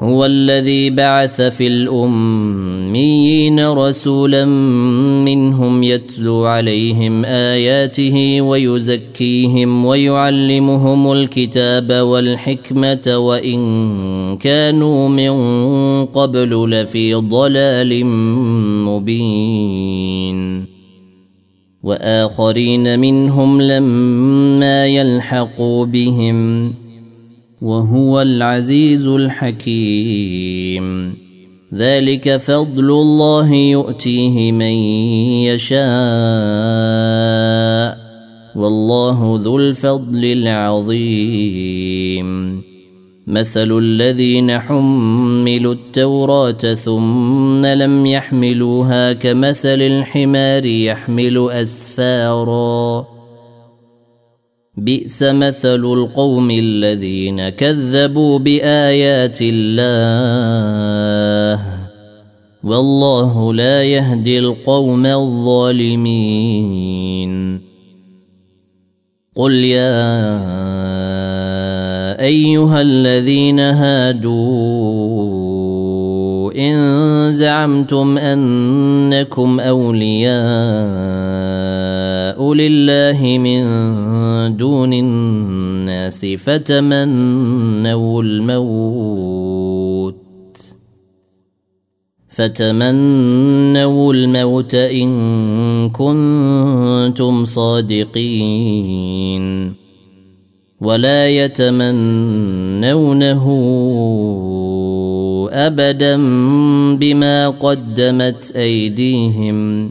هو الذي بعث في الأميين رسولا منهم يتلو عليهم آياته ويزكيهم ويعلمهم الكتاب والحكمة وإن كانوا من قبل لفي ضلال مبين. وآخرين منهم لما يلحقوا بهم وهو العزيز الحكيم. ذلك فضل الله يؤتيه من يشاء. والله ذو الفضل العظيم. مثل الذين حملوا التوراة ثم لم يحملوها كمثل الحمار يحمل أسفارا. بئس مثل القوم الذين كذبوا بآيات الله. والله لا يهدي القوم الظالمين. قل يا أيها الذين هادوا إن زعمتم أنكم أولياء لله من دون الناس فتمنوا الموت. فتمنوا الموت إن كنتم صادقين. ولا يتمنونه ابدا بما قدمت أيديهم.